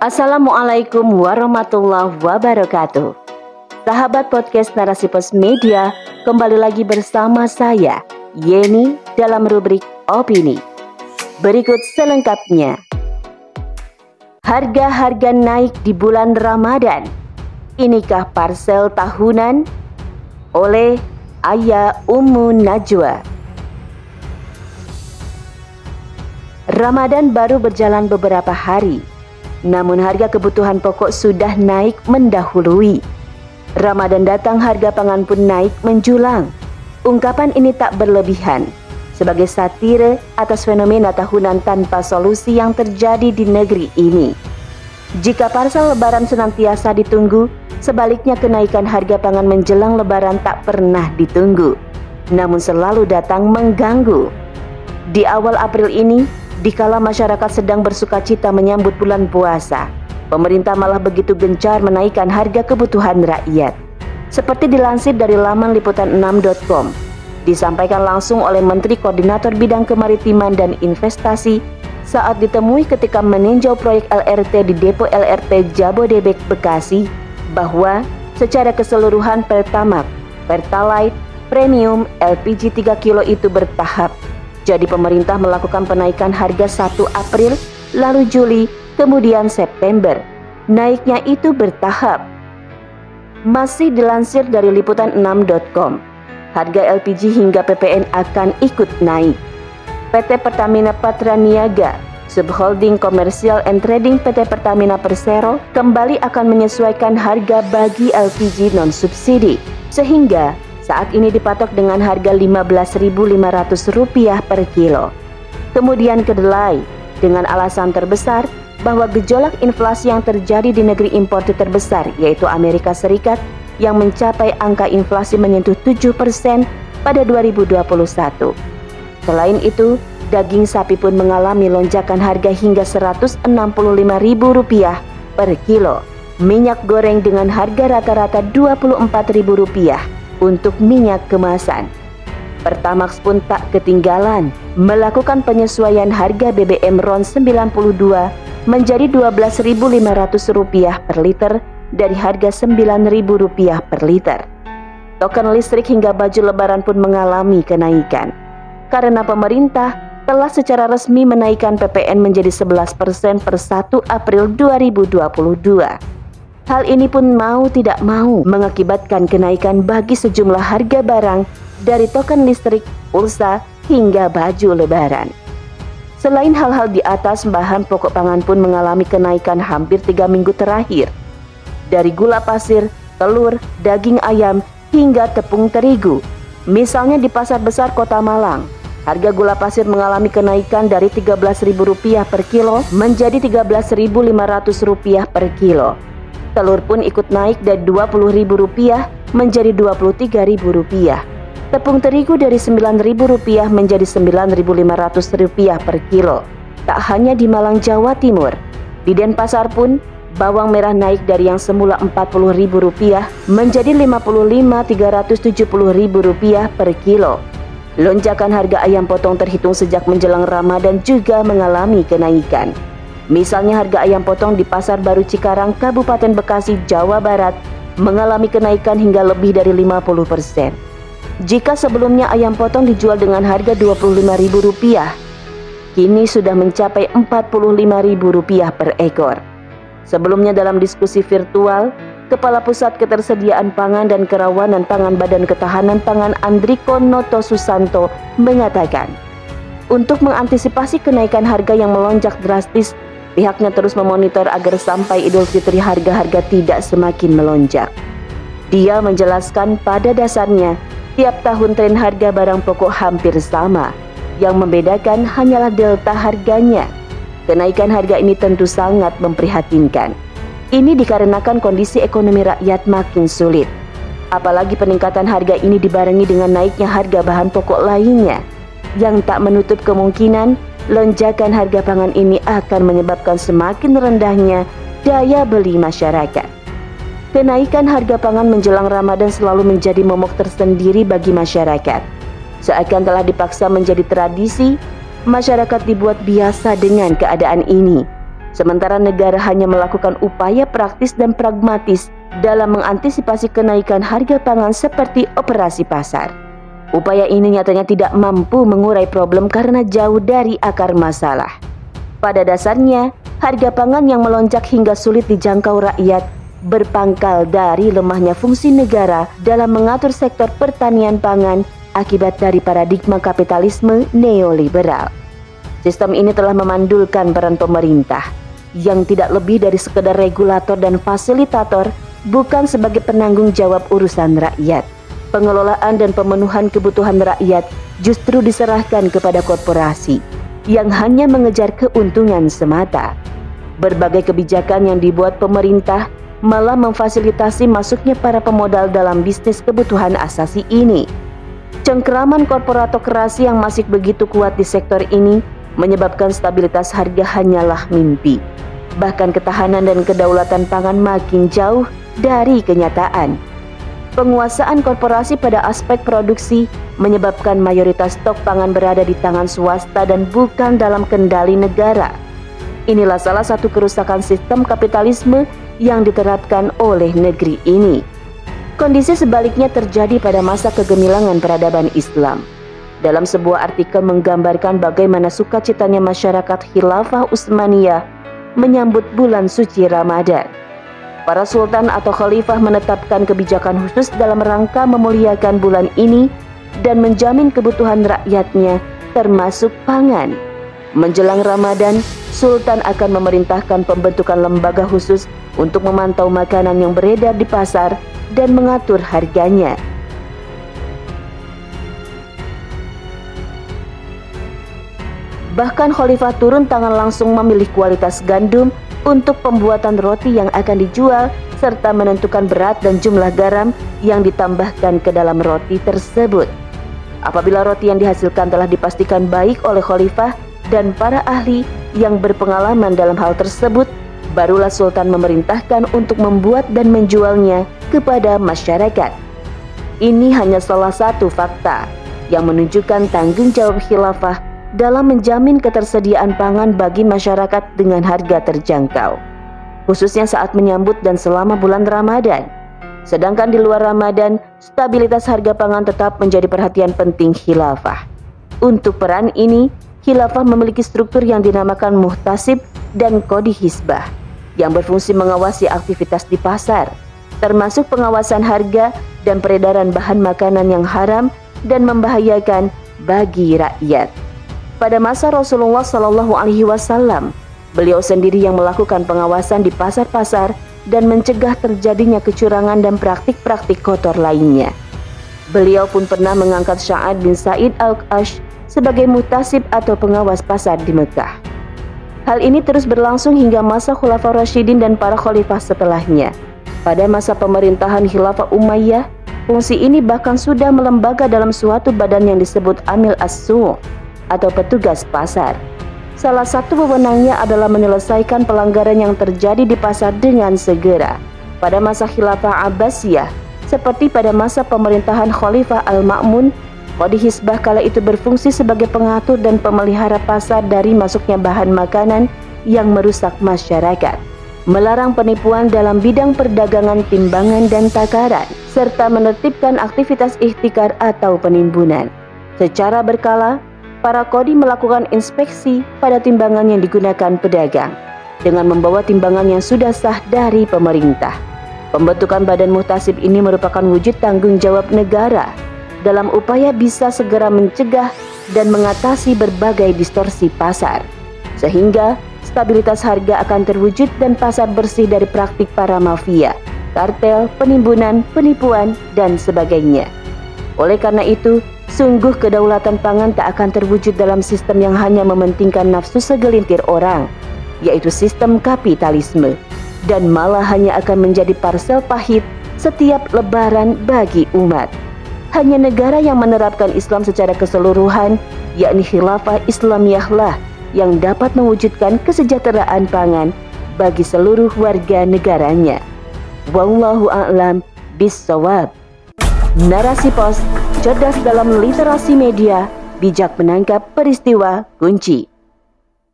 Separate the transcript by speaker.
Speaker 1: Assalamualaikum warahmatullahi wabarakatuh. Sahabat podcast Narasi Pos Media, kembali lagi bersama saya, Yeni, dalam rubrik Opini. Berikut selengkapnya. Harga-harga naik di bulan Ramadan. Inikah parsel tahunan? Oleh Ayah Ummu Najwa. Ramadan baru berjalan beberapa hari, namun harga kebutuhan pokok sudah naik mendahului. Ramadan datang harga pangan pun naik menjulang. Ungkapan ini tak berlebihan sebagai satire atas fenomena tahunan tanpa solusi yang terjadi di negeri ini. Jika parsel lebaran senantiasa ditunggu, sebaliknya kenaikan harga pangan menjelang lebaran tak pernah ditunggu, namun selalu datang mengganggu. Di awal April ini, Dikala masyarakat sedang bersuka cita menyambut bulan puasa, pemerintah malah begitu gencar menaikkan harga kebutuhan rakyat. Seperti dilansir dari laman liputan6.com, disampaikan langsung oleh Menteri Koordinator Bidang Kemaritiman dan Investasi saat ditemui ketika meninjau proyek LRT di Depo LRT Jabodebek Bekasi bahwa secara keseluruhan Pertamax, Pertalite, Premium, LPG 3 kilo itu bertahap jadi pemerintah melakukan penaikan harga 1 April, lalu Juli, kemudian September. Naiknya itu bertahap. Masih dilansir dari liputan6.com, harga LPG hingga PPN akan ikut naik. PT Pertamina Patraniaga, subholding komersial and trading PT Pertamina Persero kembali akan menyesuaikan harga bagi LPG non subsidi sehingga saat ini dipatok dengan harga Rp15.500 per kilo. Kemudian kedelai dengan alasan terbesar bahwa gejolak inflasi yang terjadi di negeri importer terbesar yaitu Amerika Serikat yang mencapai angka inflasi menyentuh 7% pada 2021. Selain itu, daging sapi pun mengalami lonjakan harga hingga Rp165.000 per kilo. Minyak goreng dengan harga rata-rata Rp24.000 untuk minyak kemasan. Pertamax pun tak ketinggalan melakukan penyesuaian harga BBM RON 92 menjadi Rp12.500 per liter dari harga Rp9.000 per liter. Token listrik hingga baju lebaran pun mengalami kenaikan karena pemerintah telah secara resmi menaikkan PPN menjadi 11% per 1 April 2022. Hal ini pun mau tidak mau mengakibatkan kenaikan bagi sejumlah harga barang dari token listrik, pulsa, hingga baju lebaran. Selain hal-hal di atas, bahan pokok pangan pun mengalami kenaikan hampir tiga minggu terakhir. Dari gula pasir, telur, daging ayam, hingga tepung terigu. Misalnya di Pasar Besar Kota Malang, harga gula pasir mengalami kenaikan dari Rp13.000 per kilo menjadi Rp13.500 per kilo. Telur pun ikut naik dari Rp20.000 menjadi Rp23.000. Tepung terigu dari Rp9.000 menjadi Rp9.500 per kilo. Tak hanya di Malang, Jawa Timur, di Denpasar pun bawang merah naik dari yang semula Rp40.000 menjadi Rp55.370.000 per kilo. Lonjakan harga ayam potong terhitung sejak menjelang Ramadan juga mengalami kenaikan. Misalnya harga ayam potong di Pasar Baru Cikarang, Kabupaten Bekasi, Jawa Barat mengalami kenaikan hingga lebih dari 50%. Jika sebelumnya ayam potong dijual dengan harga Rp25.000, kini sudah mencapai Rp45.000 per ekor. Sebelumnya dalam diskusi virtual, Kepala Pusat Ketersediaan Pangan dan Kerawanan Pangan Badan Ketahanan Pangan Andriko Noto Susanto mengatakan, untuk mengantisipasi kenaikan harga yang melonjak drastis Pihaknya terus memonitor agar sampai Idul Fitri harga-harga tidak semakin melonjak. Dia menjelaskan pada dasarnya tiap tahun tren harga barang pokok hampir sama. Yang membedakan hanyalah delta harganya. Kenaikan harga ini tentu sangat memprihatinkan. Ini dikarenakan kondisi ekonomi rakyat makin sulit. Apalagi peningkatan harga ini dibarengi dengan naiknya harga bahan pokok lainnya yang tak menutup kemungkinan lonjakan harga pangan ini akan menyebabkan semakin rendahnya daya beli masyarakat. Kenaikan harga pangan menjelang Ramadan selalu menjadi momok tersendiri bagi masyarakat. Seakan telah dipaksa menjadi tradisi, masyarakat dibuat biasa dengan keadaan ini. sementara negara hanya melakukan upaya praktis dan pragmatis dalam mengantisipasi kenaikan harga pangan seperti operasi pasar. Upaya ini nyatanya tidak mampu mengurai problem karena jauh dari akar masalah. Pada dasarnya, harga pangan yang melonjak hingga sulit dijangkau rakyat berpangkal dari lemahnya fungsi negara dalam mengatur sektor pertanian pangan akibat dari paradigma kapitalisme neoliberal. Sistem ini telah memandulkan peran pemerintah yang tidak lebih dari sekedar regulator dan fasilitator bukan sebagai penanggung jawab urusan rakyat. Pengelolaan dan pemenuhan kebutuhan rakyat justru diserahkan kepada korporasi yang hanya mengejar keuntungan semata. Berbagai kebijakan yang dibuat pemerintah malah memfasilitasi masuknya para pemodal dalam bisnis kebutuhan asasi ini. Cengkeraman korporatokrasi yang masih begitu kuat di sektor ini menyebabkan stabilitas harga hanyalah mimpi. Bahkan ketahanan dan kedaulatan pangan makin jauh dari kenyataan. Penguasaan korporasi pada aspek produksi menyebabkan mayoritas stok pangan berada di tangan swasta dan bukan dalam kendali negara. Inilah salah satu kerusakan sistem kapitalisme yang diterapkan oleh negeri ini. Kondisi sebaliknya terjadi pada masa kegemilangan peradaban Islam. Dalam sebuah artikel menggambarkan bagaimana sukacitanya masyarakat Khilafah Utsmaniyah menyambut bulan suci Ramadan. Para sultan atau khalifah menetapkan kebijakan khusus dalam rangka memuliakan bulan ini dan menjamin kebutuhan rakyatnya termasuk pangan. Menjelang Ramadan, sultan akan memerintahkan pembentukan lembaga khusus untuk memantau makanan yang beredar di pasar dan mengatur harganya. Bahkan khalifah turun tangan langsung memilih kualitas gandum untuk pembuatan roti yang akan dijual serta menentukan berat dan jumlah garam yang ditambahkan ke dalam roti tersebut. Apabila roti yang dihasilkan telah dipastikan baik oleh khalifah dan para ahli yang berpengalaman dalam hal tersebut, barulah sultan memerintahkan untuk membuat dan menjualnya kepada masyarakat. Ini hanya salah satu fakta yang menunjukkan tanggung jawab khilafah dalam menjamin ketersediaan pangan bagi masyarakat dengan harga terjangkau, khususnya saat menyambut dan selama bulan Ramadan. Sedangkan di luar Ramadan, stabilitas harga pangan tetap menjadi perhatian penting khilafah. Untuk peran ini, khilafah memiliki struktur yang dinamakan muhtasib dan kodi hisbah yang berfungsi mengawasi aktivitas di pasar, termasuk pengawasan harga dan peredaran bahan makanan yang haram dan membahayakan bagi rakyat. Pada masa Rasulullah Shallallahu Alaihi Wasallam, beliau sendiri yang melakukan pengawasan di pasar-pasar dan mencegah terjadinya kecurangan dan praktik-praktik kotor lainnya. Beliau pun pernah mengangkat Sya'ad bin Said al-Qash sebagai mutasib atau pengawas pasar di Mekah. Hal ini terus berlangsung hingga masa Khulafaur Rasyidin dan para khalifah setelahnya. Pada masa pemerintahan Khilafah Umayyah, fungsi ini bahkan sudah melembaga dalam suatu badan yang disebut Amil As-Su' atau petugas pasar. Salah satu wewenangnya adalah menyelesaikan pelanggaran yang terjadi di pasar dengan segera. Pada masa khilafah Abbasiyah, seperti pada masa pemerintahan Khalifah Al-Ma'mun, Kodi Hisbah kala itu berfungsi sebagai pengatur dan pemelihara pasar dari masuknya bahan makanan yang merusak masyarakat, melarang penipuan dalam bidang perdagangan timbangan dan takaran, serta menertibkan aktivitas ikhtikar atau penimbunan. Secara berkala, para kodi melakukan inspeksi pada timbangan yang digunakan pedagang dengan membawa timbangan yang sudah sah dari pemerintah. Pembentukan badan muhtasib ini merupakan wujud tanggung jawab negara dalam upaya bisa segera mencegah dan mengatasi berbagai distorsi pasar, sehingga stabilitas harga akan terwujud dan pasar bersih dari praktik para mafia, kartel, penimbunan, penipuan, dan sebagainya. Oleh karena itu, Sungguh kedaulatan pangan tak akan terwujud dalam sistem yang hanya mementingkan nafsu segelintir orang, yaitu sistem kapitalisme, dan malah hanya akan menjadi parsel pahit setiap lebaran bagi umat. Hanya negara yang menerapkan Islam secara keseluruhan, yakni khilafah Islamiyah lah yang dapat mewujudkan kesejahteraan pangan bagi seluruh warga negaranya. Wallahu a'lam bissawab. Narasi pos cerdas dalam literasi media, bijak menangkap peristiwa kunci.